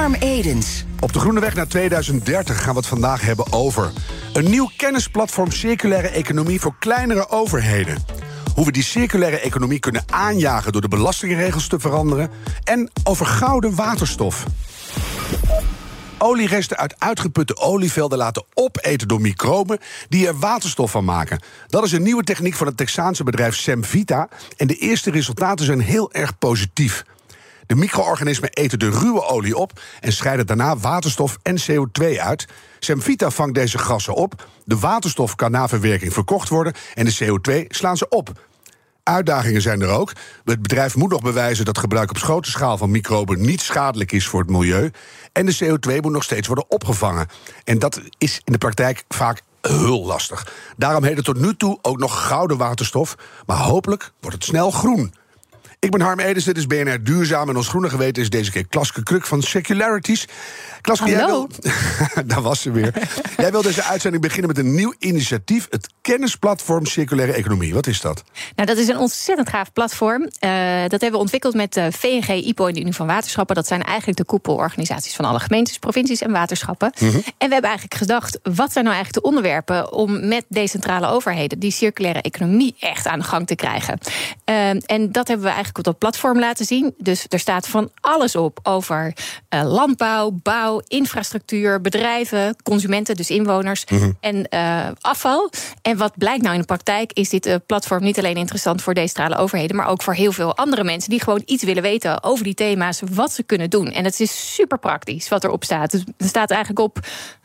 Harm Edens. Op de Groene Weg naar 2030 gaan we het vandaag hebben over een nieuw kennisplatform circulaire economie voor kleinere overheden. Hoe we die circulaire economie kunnen aanjagen door de belastingregels te veranderen. En over gouden waterstof. Olieresten uit uitgeputte olievelden laten opeten door microben die er waterstof van maken. Dat is een nieuwe techniek van het Texaanse bedrijf Semvita. En de eerste resultaten zijn heel erg positief. De micro-organismen eten de ruwe olie op en scheiden daarna waterstof en CO2 uit. Semvita vangt deze gassen op. De waterstof kan na verwerking verkocht worden en de CO2 slaan ze op. Uitdagingen zijn er ook. Het bedrijf moet nog bewijzen dat gebruik op grote schaal van microben niet schadelijk is voor het milieu. En de CO2 moet nog steeds worden opgevangen. En dat is in de praktijk vaak heel lastig. Daarom heet het tot nu toe ook nog gouden waterstof. Maar hopelijk wordt het snel groen. Ik ben Harm Edens, dit is BNR Duurzaam. En ons groene geweten is deze keer Klaske Kruk van Circularities. Klaske, jij wil... Daar was ze weer. jij wil deze uitzending beginnen met een nieuw initiatief... het kennisplatform Circulaire Economie. Wat is dat? Nou, dat is een ontzettend gaaf platform. Uh, dat hebben we ontwikkeld met uh, VNG, IPO en de Unie van Waterschappen. Dat zijn eigenlijk de koepelorganisaties van alle gemeentes, provincies en waterschappen. Mm -hmm. En we hebben eigenlijk gedacht, wat zijn nou eigenlijk de onderwerpen... om met decentrale overheden die circulaire economie echt aan de gang te krijgen. Uh, en dat hebben we eigenlijk op dat platform laten zien. Dus er staat van alles op over uh, landbouw, bouw, infrastructuur, bedrijven, consumenten, dus inwoners mm -hmm. en uh, afval. En wat blijkt nou in de praktijk, is dit uh, platform niet alleen interessant voor decentrale overheden, maar ook voor heel veel andere mensen die gewoon iets willen weten over die thema's, wat ze kunnen doen. En het is super praktisch wat erop staat. Dus er staat eigenlijk op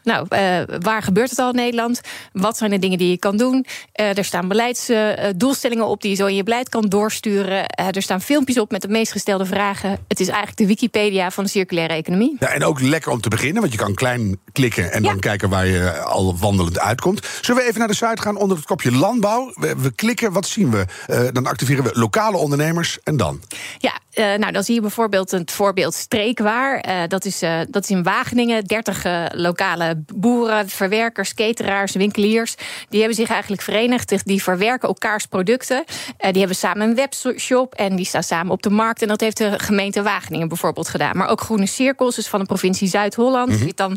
nou, uh, waar gebeurt het al in Nederland? Wat zijn de dingen die je kan doen? Uh, er staan beleidsdoelstellingen op die je zo in je beleid kan doorsturen. Er staan filmpjes op met de meest gestelde vragen. Het is eigenlijk de Wikipedia van de circulaire economie. Ja, en ook lekker om te beginnen, want je kan klein klikken en ja. dan kijken waar je al wandelend uitkomt. Zullen we even naar de site gaan onder het kopje landbouw? We, we klikken, wat zien we? dan activeren we lokale ondernemers en dan? Ja, nou dan zie je bijvoorbeeld het voorbeeld streekwaar. dat, is, dat is in Wageningen, 30 lokale boeren, verwerkers, cateraars, winkeliers. Die hebben zich eigenlijk verenigd. Die verwerken elkaars producten. Uh, die hebben samen een webshop en die staan samen op de markt. En dat heeft de gemeente Wageningen bijvoorbeeld gedaan. Maar ook Groene Cirkels, dus van de provincie Zuid-Holland. Er mm -hmm. zitten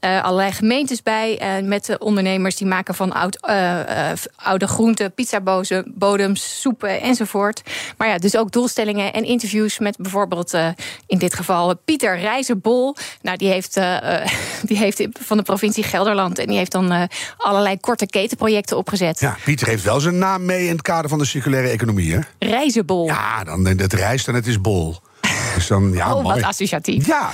dan uh, allerlei gemeentes bij. Uh, met de ondernemers die maken van oud, oude groenten, pizzabodems, soepen enzovoort. Maar ja, dus ook doelstellingen en interviews met bijvoorbeeld in dit geval Pieter Rijzenbol. Nou, die heeft, die heeft van de provincie Gelderland. En die heeft dan uh, allerlei korte ketenprojecten opgezet. Ja, Pieter heeft wel zijn naam mee in het kader van de circulaire economie, hè? Reizenbol. Ja, dan het reist en het is bol. Dus dan, ja, oh, mooi. wat associatief. Ja,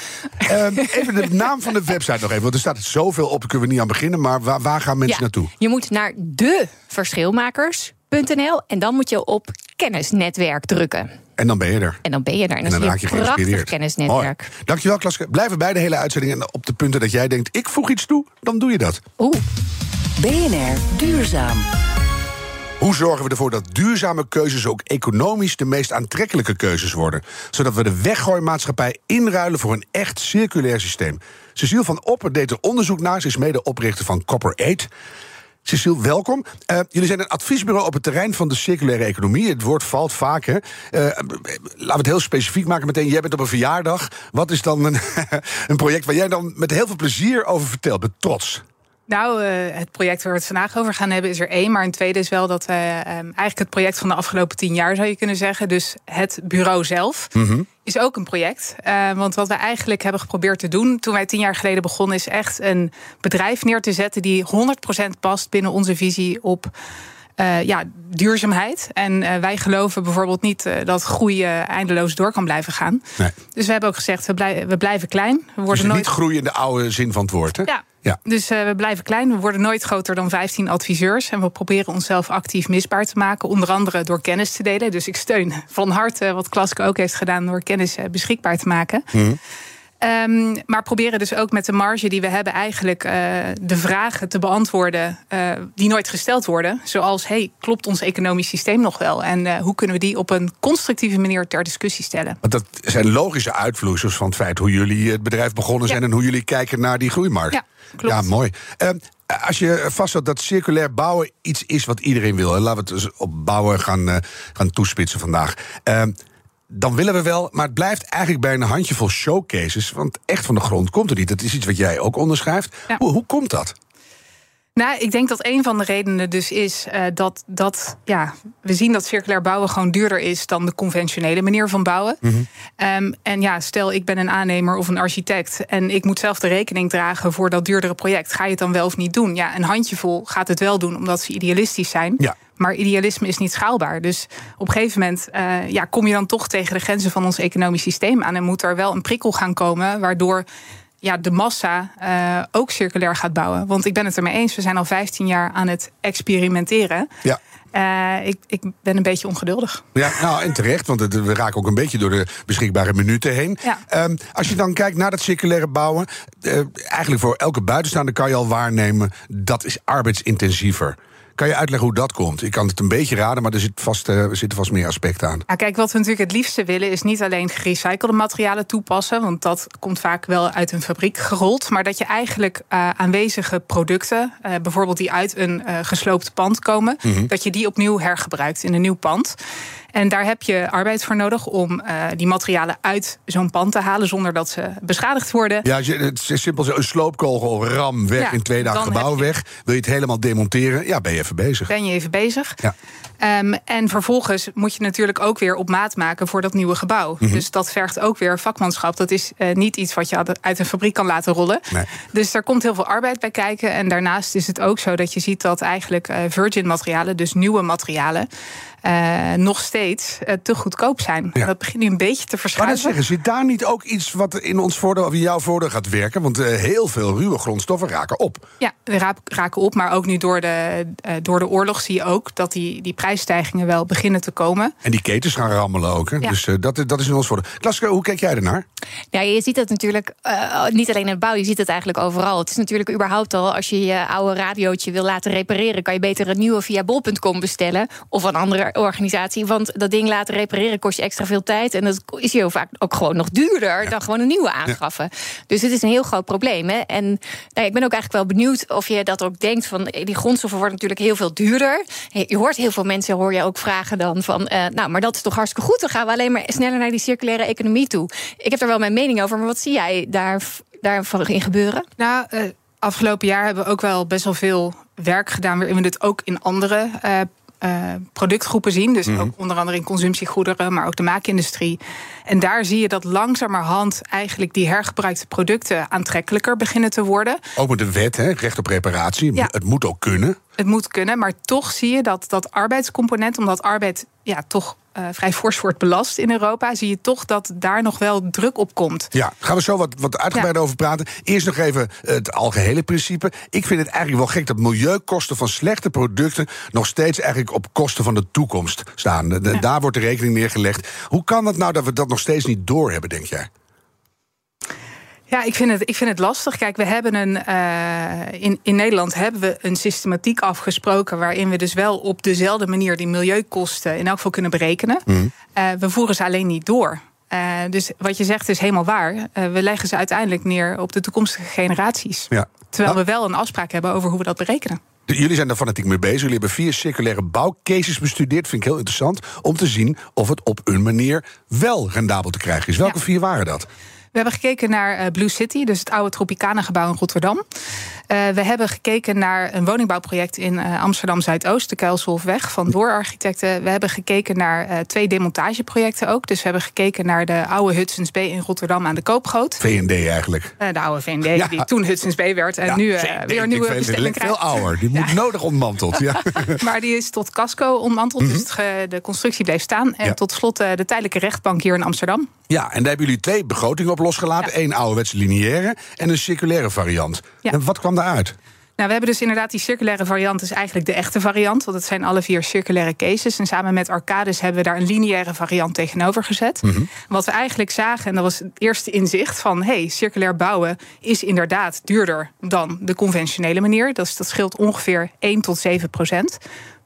um, even de naam van de website nog even. Want er staat zoveel op, daar kunnen we niet aan beginnen. Maar waar, waar gaan mensen ja, naartoe? Je moet naar de verschilmakers.nl en dan moet je op kennisnetwerk drukken. En dan ben je er. En dan ben je er. En dan, en dan raak je een prachtig kennisnetwerk. Mooi. Dankjewel, Klaske. Blijf erbij de hele uitzending. En op de punten dat jij denkt, ik voeg iets toe, dan doe je dat. Oeh. BNR Duurzaam. Hoe zorgen we ervoor dat duurzame keuzes ook economisch de meest aantrekkelijke keuzes worden? Zodat we de weggooimaatschappij inruilen voor een echt circulair systeem. Cecile van Opper deed er onderzoek naar. Ze is medeoprichter van Copper 8. Cecile, welkom. Uh, jullie zijn een adviesbureau op het terrein van de circulaire economie. Het woord valt vaak. Hè? Uh, laten we het heel specifiek maken meteen. Jij bent op een verjaardag. Wat is dan een, een project waar jij dan met heel veel plezier over vertelt, met trots? Nou, uh, het project waar we het vandaag over gaan hebben is er één. Maar een tweede is wel dat uh, um, eigenlijk het project van de afgelopen tien jaar zou je kunnen zeggen. Dus het bureau zelf mm -hmm. is ook een project. Uh, want wat wij eigenlijk hebben geprobeerd te doen toen wij tien jaar geleden begonnen, is echt een bedrijf neer te zetten die 100% past binnen onze visie op. Uh, ja, duurzaamheid. En uh, wij geloven bijvoorbeeld niet uh, dat groei eindeloos door kan blijven gaan. Nee. Dus we hebben ook gezegd, we, blij, we blijven klein. We worden dus nooit... niet groeien in de oude zin van het woord, hè? Ja. Ja. Dus uh, we blijven klein. We worden nooit groter dan 15 adviseurs. En we proberen onszelf actief misbaar te maken. Onder andere door kennis te delen. Dus ik steun van harte wat Klaske ook heeft gedaan door kennis beschikbaar te maken. Mm. Ehm, maar proberen dus ook met de marge die we hebben, eigenlijk uh, de vragen te beantwoorden uh, die nooit gesteld worden. Zoals: hey, klopt ons economisch systeem nog wel? En uh, hoe kunnen we die op een constructieve manier ter discussie stellen? Want dat zijn logische uitvloeisels van het feit hoe jullie het bedrijf begonnen zijn ja. en hoe jullie kijken naar die groeimarkt. Ja, klopt. ja mooi. Ehm, als je vaststelt dat circulair bouwen iets is wat iedereen wil, en laten we het dus op bouwen gaan, gaan toespitsen vandaag. Dan willen we wel, maar het blijft eigenlijk bij een handjevol showcases. Want echt van de grond komt er niet. Dat is iets wat jij ook onderschrijft. Ja. Hoe, hoe komt dat? Nou, ik denk dat een van de redenen dus is uh, dat, dat ja, we zien dat circulair bouwen gewoon duurder is dan de conventionele manier van bouwen. Mm -hmm. um, en ja, stel ik ben een aannemer of een architect en ik moet zelf de rekening dragen voor dat duurdere project. Ga je het dan wel of niet doen? Ja, een handjevol gaat het wel doen omdat ze idealistisch zijn. Ja. Maar idealisme is niet schaalbaar. Dus op een gegeven moment uh, ja, kom je dan toch tegen de grenzen van ons economisch systeem aan. En moet er wel een prikkel gaan komen waardoor ja, de massa uh, ook circulair gaat bouwen. Want ik ben het ermee eens, we zijn al 15 jaar aan het experimenteren. Ja. Uh, ik, ik, ben een beetje ongeduldig. Ja, nou en terecht, want het, we raken ook een beetje door de beschikbare minuten heen. Ja. Um, als je dan kijkt naar dat circulaire bouwen, uh, eigenlijk voor elke buitenstaander kan je al waarnemen dat is arbeidsintensiever. Kan je uitleggen hoe dat komt? Ik kan het een beetje raden, maar er, zit vast, uh, er zitten vast meer aspecten aan. Ja, kijk, wat we natuurlijk het liefste willen is niet alleen gerecyclede materialen toepassen, want dat komt vaak wel uit een fabriek gerold, maar dat je eigenlijk uh, aanwezige producten, uh, bijvoorbeeld die uit een gesloopt pand komen, mm -hmm. dat je die opnieuw hergebruikt in een nieuw pand. En daar heb je arbeid voor nodig om uh, die materialen uit zo'n pand te halen zonder dat ze beschadigd worden. Ja, het is simpel een sloopkogel, ram weg, ja, in twee dagen gebouw je... weg. Wil je het helemaal demonteren? Ja, ben je even bezig. Ben je even bezig. Ja. Um, en vervolgens moet je natuurlijk ook weer op maat maken voor dat nieuwe gebouw. Mm -hmm. Dus dat vergt ook weer vakmanschap. Dat is uh, niet iets wat je uit een fabriek kan laten rollen. Nee. Dus daar komt heel veel arbeid bij kijken. En daarnaast is het ook zo dat je ziet dat eigenlijk uh, virgin materialen, dus nieuwe materialen, uh, nog steeds uh, te goedkoop zijn. Ja. Dat begint nu een beetje te verschuiven. Maar zeggen, zit daar niet ook iets wat in ons voordeel of in jouw voordeel gaat werken? Want uh, heel veel ruwe grondstoffen raken op. Ja, raken op. Maar ook nu door de, door de oorlog zie je ook dat die, die prijsstijgingen wel beginnen te komen. En die ketens gaan rammelen ook. Hè? Ja. Dus dat, dat is in ons voordeel. Klaske, hoe kijk jij ernaar? Ja, je ziet het natuurlijk niet alleen in het bouw, je ziet het eigenlijk overal. Het is natuurlijk überhaupt al, als je je oude radiootje wil laten repareren, kan je beter een nieuwe via bol.com bestellen of een andere organisatie. Want dat ding laten repareren kost je extra veel tijd. En dat is heel vaak ook gewoon nog duurder ja. dan gewoon een nieuwe aanschaffen. Ja. Dus het is een heel groot probleem. Hè? En nou, ik ben ook eigenlijk wel benieuwd of je dat ook denkt. Van die grondstoffen worden natuurlijk heel veel duurder. Je hoort heel veel mensen hoor je ook vragen dan van. Uh, nou, maar dat is toch hartstikke goed. Dan gaan we alleen maar sneller naar die circulaire economie toe. Ik heb er wel mijn mening over. Maar wat zie jij daar, daarvan in gebeuren? Nou, uh, afgelopen jaar hebben we ook wel best wel veel werk gedaan. waarin we dit ook in andere uh, uh, productgroepen zien. Dus mm -hmm. ook onder andere in consumptiegoederen, maar ook de maakindustrie. En daar zie je dat langzamerhand eigenlijk die hergebruikte producten aantrekkelijker beginnen te worden. Ook met de wet, hè? recht op reparatie. Ja. Het moet ook kunnen. Het moet kunnen, maar toch zie je dat dat arbeidscomponent, omdat arbeid ja, toch uh, vrij fors wordt belast in Europa, zie je toch dat daar nog wel druk op komt. Ja, gaan we zo wat, wat uitgebreider ja. over praten. Eerst nog even het algehele principe. Ik vind het eigenlijk wel gek dat milieukosten van slechte producten nog steeds eigenlijk op kosten van de toekomst staan. De, ja. Daar wordt de rekening neergelegd. Hoe kan het nou dat we dat nog steeds niet doorhebben, denk jij? Ja, ik vind, het, ik vind het lastig. Kijk, we hebben een. Uh, in, in Nederland hebben we een systematiek afgesproken. waarin we dus wel op dezelfde manier die milieukosten in elk geval kunnen berekenen. Mm. Uh, we voeren ze alleen niet door. Uh, dus wat je zegt is helemaal waar. we leggen ze uiteindelijk neer op de toekomstige generaties. Ja. Terwijl we wel een afspraak hebben over hoe we dat berekenen. Jullie zijn daar fanatiek mee bezig. Jullie hebben vier circulaire bouwcases bestudeerd. Vind ik heel interessant. Om te zien of het op een manier wel rendabel te krijgen is. Welke Ja. vier waren dat? We hebben gekeken naar uh, Blue City, dus het oude Tropicana-gebouw in Rotterdam. Uh, we hebben gekeken naar een woningbouwproject in uh, Amsterdam Zuidoost, de Kuilsholfweg van Door Architecten. We hebben gekeken naar twee demontageprojecten ook. Dus we hebben gekeken naar de oude Hudson's Bay in Rotterdam aan de Koopgoot. VND eigenlijk. de oude VND, ja. die toen Hudson's Bay werd en ja, nu weer een nieuwe bestelling krijgt. Veel ouder, die moet nodig ontmanteld. Ja. maar die is tot casco ontmanteld, mm -hmm. dus het, de constructie bleef staan. En tot slot de tijdelijke rechtbank hier in Amsterdam. Ja, en daar hebben jullie twee begrotingen op losgelaten. Eén ouderwetse lineaire en een circulaire variant. En wat kwam daaruit? Nou, we hebben dus inderdaad die circulaire variant, is eigenlijk de echte variant. Want het zijn alle vier circulaire cases. En samen met Arcades hebben we daar een lineaire variant tegenover gezet. Mhm. Wat we eigenlijk zagen, en dat was het eerste inzicht van hey, circulair bouwen is inderdaad duurder dan de conventionele manier. Dat, is, dat scheelt ongeveer 1 tot 7 procent.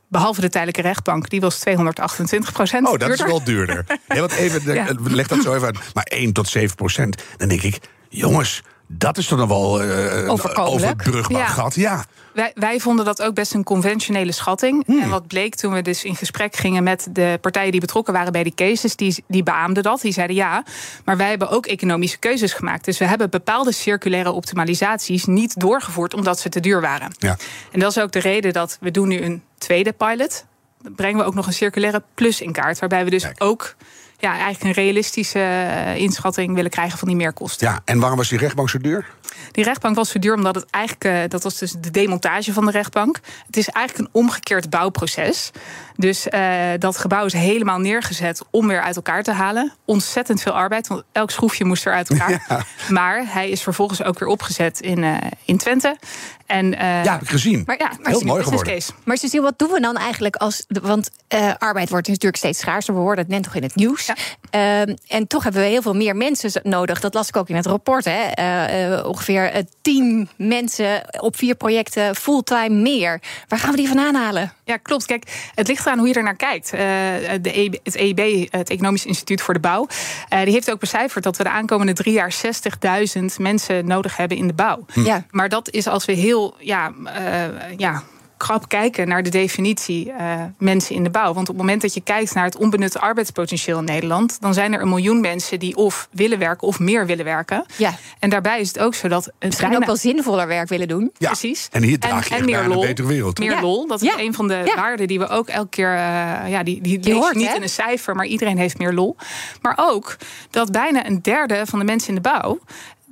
Behalve de tijdelijke rechtbank, die was 228 procent. Oh, dat is wel duurder. Ja, want even, Ja. leg dat zo even uit. Maar 1 tot 7 procent. Dan denk ik, jongens, dat is toch nog wel eh, Overkomelijk. overbrugbaar Ja. gat. Ja. Wij, wij vonden dat ook best een conventionele schatting. Hmm. En wat bleek toen we dus in gesprek gingen met de partijen die betrokken waren bij die cases, die, die beaamden dat. Die zeiden ja, maar wij hebben ook economische keuzes gemaakt. Dus we hebben bepaalde circulaire optimalisaties niet doorgevoerd omdat ze te duur waren. Ja. En dat is ook de reden dat we doen nu een tweede pilot. Dan brengen we ook nog een circulaire plus in kaart. Waarbij we dus Kijk. ook ja, eigenlijk een realistische eh, inschatting willen krijgen van die meerkosten. ja, en waarom was die rechtbank zo duur? Die rechtbank was zo duur omdat het eigenlijk, eh, dat was dus de demontage van de rechtbank. Het is eigenlijk een omgekeerd bouwproces. Dus eh, dat gebouw is helemaal neergezet om weer uit elkaar te halen. Ontzettend veel arbeid, want elk schroefje moest er uit elkaar. Maar hij is vervolgens ook weer opgezet in, eh, in Twente. En, eh, Ja, heb ik gezien. Maar, ja, maar, Heel mooi geworden. case. maar Cecile, wat doen we dan eigenlijk als. Want eh, arbeid wordt natuurlijk steeds schaarser. We hoorden het net nog in het nieuws. Ja. Ehm, en toch hebben we heel veel meer mensen nodig. Dat las ik ook in het rapport. Hè. Eh, eh, ongeveer tien mensen op vier projecten fulltime meer. Waar gaan we die vandaan halen? Ja, klopt. Kijk, het ligt eraan hoe je er naar kijkt. Eh, de EB, het EIB, het Economisch Instituut voor de Bouw, eh, die heeft ook becijferd dat we de aankomende drie jaar 60.000 mensen nodig hebben in de bouw. Ja. Maar dat is als we heel ja, eh, ja, krap kijken naar de definitie eh, mensen in de bouw. Want op het moment dat je kijkt naar het onbenutte arbeidspotentieel in Nederland, dan zijn er een miljoen mensen die of willen werken of meer willen werken. Ja. En daarbij is het ook zo dat het Misschien bijna- ook wel zinvoller werk willen doen. Ja. Precies. En hier draag je echt naar een betere wereld. Meer Ja. lol. Dat is Ja. een van de Ja. waarden die we ook elke keer. eh, ja, die, die hoort, niet hè? in een cijfer, maar iedereen heeft meer lol. Maar ook dat bijna een derde van de mensen in de bouw.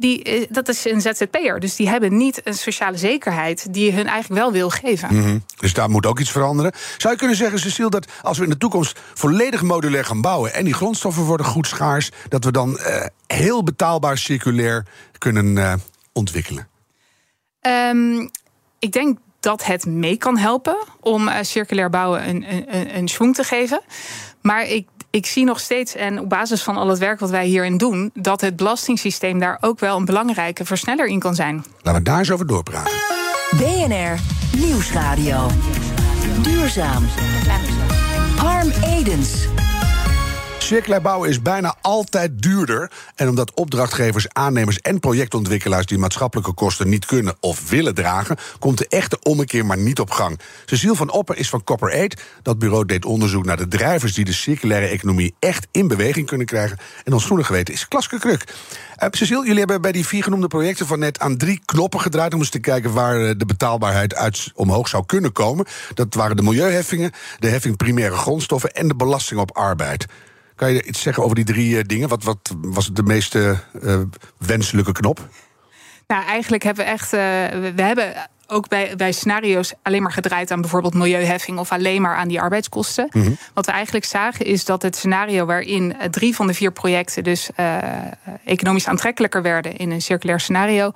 Die, eh, dat is een ZZP'er. Dus die hebben niet een sociale zekerheid die je hun eigenlijk wel wil geven. Mhm. Dus daar moet ook iets veranderen. Zou je kunnen zeggen, Cecile, dat als we in de toekomst volledig modulair gaan bouwen en die grondstoffen worden goed schaars, dat we dan eh, heel betaalbaar circulair kunnen eh, ontwikkelen? Ehm, ik denk dat het mee kan helpen om circulair bouwen een, een, een, te geven. Maar ik, ik zie nog steeds, en op basis van al het werk wat wij hierin doen, dat het belastingssysteem daar ook wel een belangrijke versneller in kan zijn. Laten we daar eens over doorpraten. BNR Nieuwsradio. Duurzaam. Harm Edens. Circulair bouwen is bijna altijd duurder. En omdat opdrachtgevers, aannemers en projectontwikkelaars die maatschappelijke kosten niet kunnen of willen dragen, komt de echte ommekeer maar niet op gang. Cecile van Opper is van Copper 8. Dat bureau deed onderzoek naar de drijvers die de circulaire economie echt in beweging kunnen krijgen. En ons groene geweten is Klaske Kruk. Eh, Cecile, jullie hebben bij die vier genoemde projecten van net aan drie knoppen gedraaid om eens te kijken waar eh, de betaalbaarheid uit omhoog zou kunnen komen. Dat waren de milieuheffingen, de heffing primaire grondstoffen en de belasting op arbeid. Kan je iets zeggen over die drie eh, dingen? Wat, wat was de meest eh, wenselijke knop? Nou, eigenlijk hebben we echt. eh, we hebben ook bij, bij scenario's alleen maar gedraaid aan bijvoorbeeld milieuheffing of alleen maar aan die arbeidskosten. Wat we eigenlijk zagen is dat het scenario waarin eh, drie van de vier projecten dus eh, economisch aantrekkelijker werden in een circulair scenario,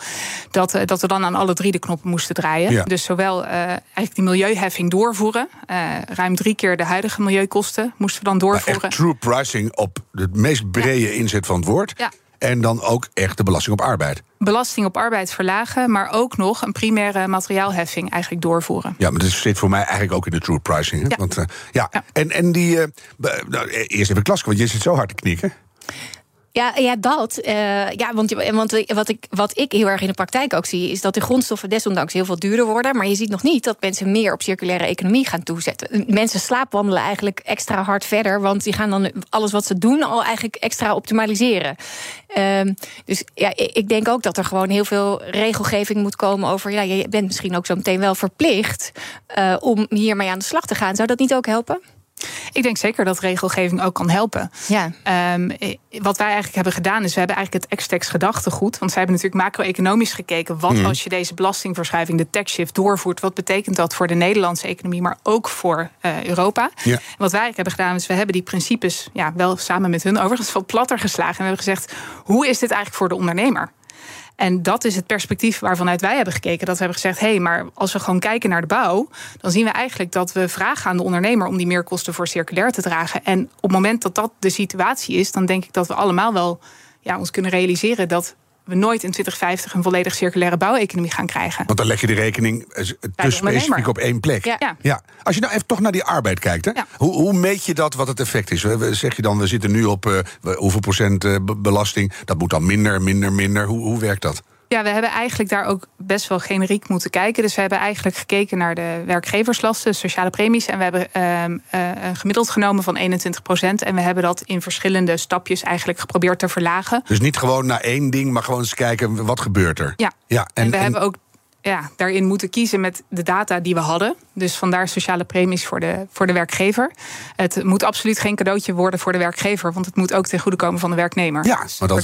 dat, eh, dat we dan aan alle drie de knoppen moesten draaien. Ja. Dus zowel eh, eigenlijk die milieuheffing doorvoeren, eh, ruim drie keer de huidige milieukosten moesten we dan doorvoeren. true pricing op de meest brede inzet van het woord. Ja. En dan ook echt de belasting op arbeid. Belasting op arbeid verlagen, maar ook nog een primaire materiaalheffing eigenlijk doorvoeren. Ja, maar dat zit voor mij eigenlijk ook in de true pricing. Hè? Ja. Want, eh, ja. Ja. En, en die. be- nou, eerst even Klaske, want je zit zo hard te knikken. Ja, ja dat. eh, ja, want, want wat, ik, wat ik heel erg in de praktijk ook zie, is dat de grondstoffen desondanks heel veel duurder worden. Maar je ziet nog niet dat mensen meer op circulaire economie gaan toezetten. Mensen slaapwandelen eigenlijk extra hard verder, want die gaan dan alles wat ze doen al eigenlijk extra optimaliseren. Ehm, dus ja, ik denk ook dat er gewoon heel veel regelgeving moet komen over. Ja, je bent misschien ook zo meteen wel verplicht eh, om hiermee aan de slag te gaan. Zou dat niet ook helpen? Ik denk zeker dat regelgeving ook kan helpen. Ja. Ehm, eh, wat wij eigenlijk hebben gedaan, is we hebben eigenlijk het Extex gedachtegoed. Want zij hebben natuurlijk macro-economisch gekeken. Wat als je deze belastingverschuiving, de tax shift, doorvoert? Wat betekent dat voor de Nederlandse economie, maar ook voor eh, Europa? Ja. En wat wij eigenlijk hebben gedaan, is we hebben die principes, ja, wel samen met hun overigens, wat platter geslagen. En we hebben gezegd: hoe is dit eigenlijk voor de ondernemer? En dat is het perspectief waarvanuit wij hebben gekeken. Dat we hebben gezegd: hé, hey, maar als we gewoon kijken naar de bouw, dan zien we eigenlijk dat we vragen aan de ondernemer om die meerkosten voor circulair te dragen. En op het moment dat dat de situatie is, dan denk ik dat we allemaal wel ja, ons kunnen realiseren dat we nooit in 2050 een volledig circulaire bouweconomie gaan krijgen. Want dan leg je de rekening eh, te specifiek op één plek. Ja. ja. Als je nou even toch naar die arbeid kijkt, hè? Hoe, hoe, meet je dat wat het effect is? Zeg je dan, we zitten nu op uh, hoeveel procent uh, belasting? Dat moet dan minder, minder, minder. Hoe, hoe werkt dat? Ja, we hebben eigenlijk daar ook best wel generiek moeten kijken. Dus we hebben eigenlijk gekeken naar de werkgeverslasten, sociale premies. En we hebben uh, een gemiddeld genomen van 21 procent. En we hebben dat in verschillende stapjes eigenlijk geprobeerd te verlagen. Dus niet gewoon naar één ding, maar gewoon eens kijken wat gebeurt er. Ja, ja en, en we hebben ook ja, daarin moeten kiezen met de data die we hadden. Dus vandaar sociale premies voor de, voor de werkgever. Het moet absoluut geen cadeautje worden voor de werkgever, want het moet ook ten goede komen van de werknemer. Ja, maar dat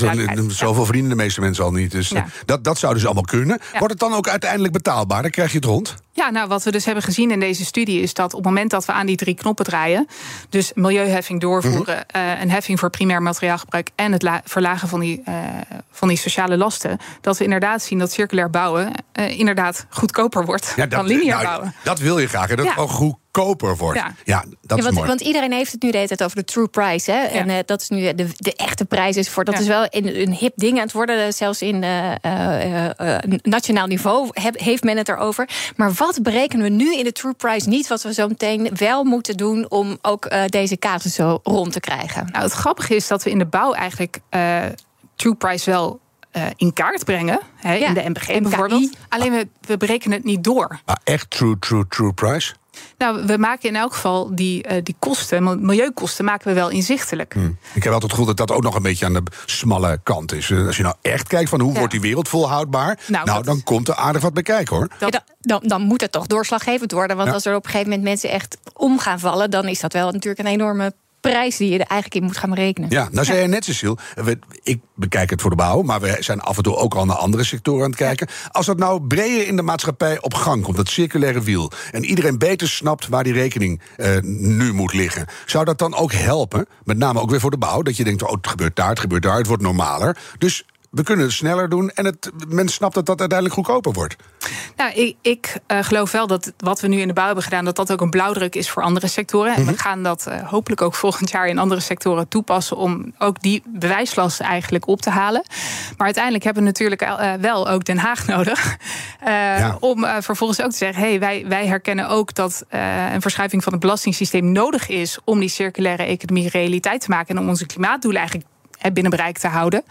zoveel verdienen de meeste mensen al niet. Dus ja. dat, dat zou dus allemaal kunnen. Wordt het dan ook uiteindelijk betaalbaar? Dan krijg je het rond? Ja, nou wat we dus hebben gezien in deze studie is dat op het moment dat we aan die drie knoppen draaien, dus milieuheffing doorvoeren, mm een heffing voor primair materiaalgebruik en het verlagen van die, uh, van die sociale lasten, dat we inderdaad zien dat circulair bouwen uh, inderdaad goedkoper wordt ja, dat, dan lineair nou, bouwen. Dat wil je graag, en dat ja. ook goedkoper wordt. Ja, ja dat is want, mooi. Want iedereen heeft het nu de hele tijd over de true price. Hè? En uh, dat is nu de, de echte prijs is voor. Dat is wel een, een hip ding aan het worden. Zelfs in nationaal niveau heeft men het erover. Maar wat berekenen we nu in de true price niet, wat we zo meteen wel moeten doen om ook uh, deze casus zo rond te krijgen? Nou, het grappige is dat we in de bouw eigenlijk uh, true price wel uh, in kaart brengen. Hè, ja, in de MBG MKI. bijvoorbeeld. Alleen we, we berekenen het niet door. Maar echt true, true, true price? Nou, we maken in elk geval die, uh, die kosten, milieukosten, maken we wel inzichtelijk. Hmm. Ik heb altijd het gevoel dat dat ook nog een beetje aan de smalle kant is. Als je nou echt kijkt van hoe ja. wordt die wereld volhoudbaar, nou, nou dan komt er aardig wat bij kijken hoor. Dat, ja, dan, dan, moet het toch doorslaggevend worden. Want als er op een gegeven moment mensen echt om gaan vallen, dan is dat wel natuurlijk een enorme prijs die je er eigenlijk in moet gaan berekenen. Ja, nou zei je net, Cecile, ik bekijk het voor de bouw... maar we zijn af en toe ook al naar andere sectoren aan het kijken. Als dat nou breder in de maatschappij op gang komt, dat circulaire wiel... en iedereen beter snapt waar die rekening uh, nu moet liggen... zou dat dan ook helpen, met name ook weer voor de bouw... dat je denkt, oh, het gebeurt daar, het gebeurt daar, het wordt normaler. Dus we kunnen het sneller doen en het, men snapt dat dat uiteindelijk goedkoper wordt. Nou, ik, ik uh, geloof wel dat wat we nu in de bouw hebben gedaan, dat dat ook een blauwdruk is voor andere sectoren. En we mhm. gaan dat uh, hopelijk ook volgend jaar in andere sectoren toepassen om ook die bewijslast eigenlijk op te halen. Maar uiteindelijk hebben we natuurlijk uh, wel ook Den Haag nodig. Ja. Om vervolgens ook te zeggen: hey, wij, wij herkennen ook dat een verschuiving van het belastingssysteem nodig is om die circulaire economie realiteit te maken en om onze klimaatdoelen eigenlijk binnen bereik te houden.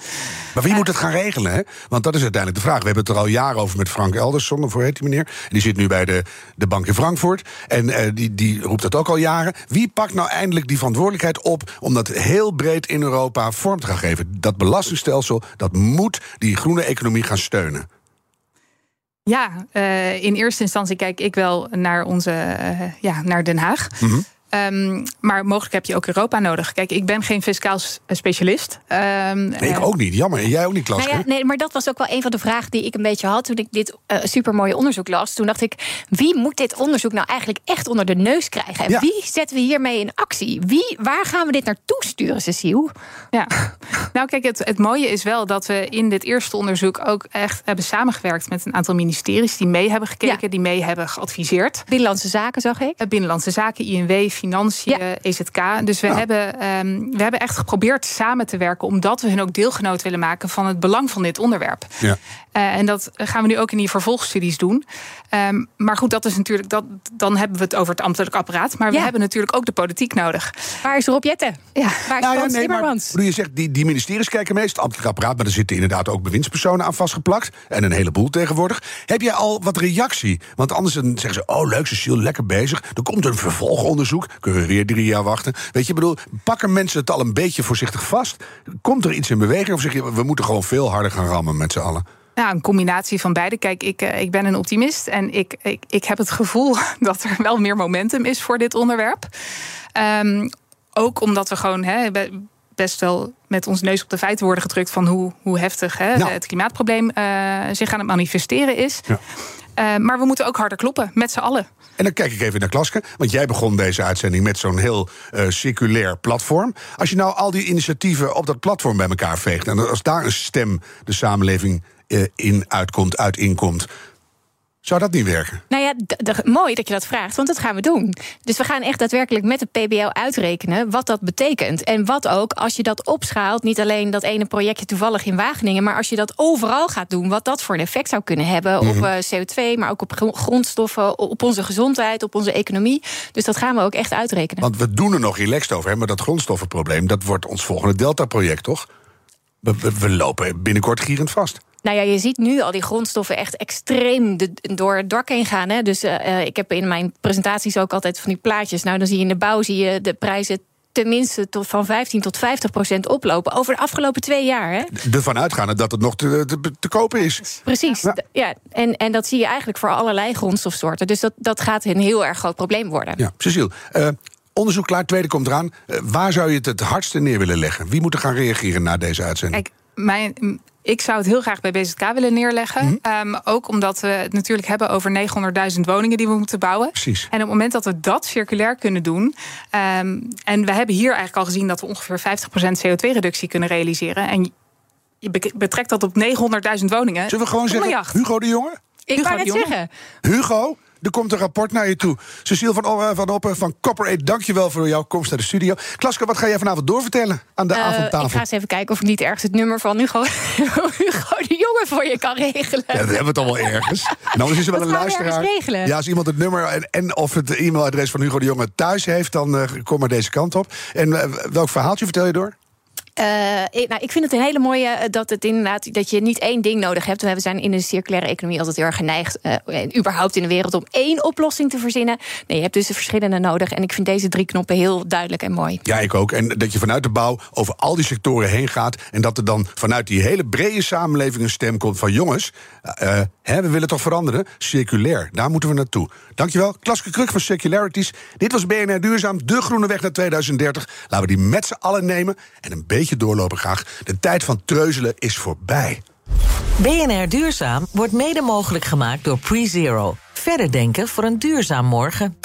Maar wie moet het gaan regelen? Hè? Want dat is uiteindelijk de vraag. We hebben het er al jaren over met Frank Eldersson, voor heet die meneer. Die zit nu bij de, de bank in Frankfurt. En uh, die, die roept dat ook al jaren. Wie pakt nou eindelijk die verantwoordelijkheid op om dat heel breed in Europa vorm te gaan geven? Dat belastingstelsel, dat moet die groene economie gaan steunen. Ja, uh, in eerste instantie kijk ik wel naar onze, uh, ja, naar Den Haag. Mm -hmm. Um, maar mogelijk heb je ook Europa nodig. Kijk, ik ben geen fiscaal specialist. Um, nee, ik ook niet. Jammer. En jij ook niet, Klaas. Nou ja, nee, maar dat was ook wel een van de vragen die ik een beetje had toen ik dit uh, supermooie onderzoek las. Toen dacht ik, wie moet dit onderzoek nou eigenlijk echt onder de neus krijgen? En ja. wie zetten we hiermee in actie? Wie, waar gaan we dit naartoe sturen, Cecile? Ja, nou kijk, het, het mooie is wel dat we in dit eerste onderzoek ook echt hebben samengewerkt met een aantal ministeries die mee hebben gekeken, ja. die mee hebben geadviseerd. Binnenlandse Zaken, zag ik. Binnenlandse Zaken, INW, Financiën, ja. EZK. Dus we, nou. hebben, um, we hebben echt geprobeerd samen te werken, omdat we hun ook deelgenoot willen maken van het belang van dit onderwerp. Ja. Uh, en dat gaan we nu ook in die vervolgstudies doen. Um, maar goed, dat is natuurlijk, dat, dan hebben we het over het ambtelijk apparaat. Maar we hebben natuurlijk ook de politiek nodig. Waar is Rob Jetten? Ja. Waar is nou, ja, nee, Timmermans? Maar, je zegt, die, die ministeries kijken meest, het ambtelijk apparaat, maar er zitten inderdaad ook bewindspersonen aan vastgeplakt. En een heleboel tegenwoordig. Heb jij al wat reactie? Want anders dan zeggen ze, oh leuk, Cecile, lekker bezig. Er komt een vervolgonderzoek. Kunnen we weer drie jaar wachten. Weet je, bedoel, pakken mensen het al een beetje voorzichtig vast? Komt er iets in beweging? Of zeg je, we moeten gewoon veel harder gaan rammen met z'n allen? Ja, een combinatie van beide. Kijk, ik, ik ben een optimist en ik, ik, ik heb het gevoel dat er wel meer momentum is voor dit onderwerp. Um, ook omdat we gewoon he, best wel met ons neus op de feiten worden gedrukt van hoe, hoe heftig hè, nou. het klimaatprobleem uh, zich aan het manifesteren is. Ja. Uh, maar we moeten ook harder kloppen, met z'n allen. En dan kijk ik even naar Klaske, want jij begon deze uitzending met zo'n heel uh, circulair platform. Als je nou al die initiatieven op dat platform bij elkaar veegt en als daar een stem de samenleving eh, in uitkomt, uit inkomt. Zou dat niet werken? Nou ja, mooi dat je dat vraagt, want dat gaan we doen. Dus we gaan echt daadwerkelijk met de PBL uitrekenen wat dat betekent. En wat ook, als je dat opschaalt, niet alleen dat ene projectje toevallig in Wageningen, maar als je dat overal gaat doen, wat dat voor een effect zou kunnen hebben op Mhm. eh, CO2, maar ook op gro- grondstoffen, op onze gezondheid, op onze economie. Dus dat gaan we ook echt uitrekenen. Want we doen er nog relaxed over, hè, maar dat grondstoffenprobleem... dat wordt ons volgende Delta-project, toch? We, we, we lopen binnenkort gierend vast. Nou ja, je ziet nu al die grondstoffen echt extreem de- door het dak heen gaan. Hè. Dus eh, eh, ik heb in mijn presentaties ook altijd van die plaatjes. Nou, dan zie je in de bouw zie je de prijzen tenminste tot van 15 tot 50 procent oplopen over de afgelopen twee jaar. Hè? Ervan uitgaande dat het nog te, te, te kopen is. Precies. Ja. En, en dat zie je eigenlijk voor allerlei grondstofsoorten. Dus dat, dat gaat een heel erg groot probleem worden. Ja, Cecile, eh, onderzoek klaar, tweede komt eraan. Waar zou je het het hardste neer willen leggen? Wie moet er gaan reageren na deze uitzending? Kijk, mijn, ik zou het heel graag bij BZK willen neerleggen. Mhm. Ehm, ook omdat we het natuurlijk hebben over 900.000 woningen die we moeten bouwen. Precies. En op het moment dat we dat circulair kunnen doen. ehm, en we hebben hier eigenlijk al gezien dat we ongeveer 50% CO2-reductie kunnen realiseren. En je be- betrekt dat op 900.000 woningen. Zullen we gewoon zeggen, jacht. Hugo de Jonge? Ik Hugo wou de net Jonge. zeggen. Hugo, er komt een rapport naar je toe. Cecile van, O- van Oppen van Copper 8, dankjewel voor jouw komst naar de studio. Klaske, wat ga jij vanavond doorvertellen aan de Eh, avondtafel? ik ga eens even kijken of ik niet ergens het nummer van Hugo, Hugo de Jonge voor je kan regelen. Ja, dat hebben we het al wel ergens. En anders is er wel Dat een luisteraar. regelen. Ja, als iemand het nummer en, en of het e-mailadres van Hugo de Jonge thuis heeft, dan eh, kom maar deze kant op. En eh, welk verhaaltje vertel je door? Eh, ik, nou, ik vind het een hele mooie eh, dat het inderdaad dat je niet één ding nodig hebt. We zijn in de circulaire economie altijd heel erg geneigd, eh, überhaupt in de wereld, om één oplossing te verzinnen. Nee, je hebt dus de verschillende nodig. En ik vind deze drie knoppen heel duidelijk en mooi. Ja, ik ook. En dat je vanuit de bouw over al die sectoren heen gaat. En dat er dan vanuit die hele brede samenleving een stem komt van jongens, hè, we willen toch veranderen? Circulair, daar moeten we naartoe. Dankjewel, Klaske Kruk van Circularities. Dit was BNR Duurzaam, de groene weg naar 2030. Laten we die met z'n allen nemen en een doorlopen graag. De tijd van treuzelen is voorbij. BNR Duurzaam wordt mede mogelijk gemaakt door PreZero. Verder denken voor een duurzaam morgen.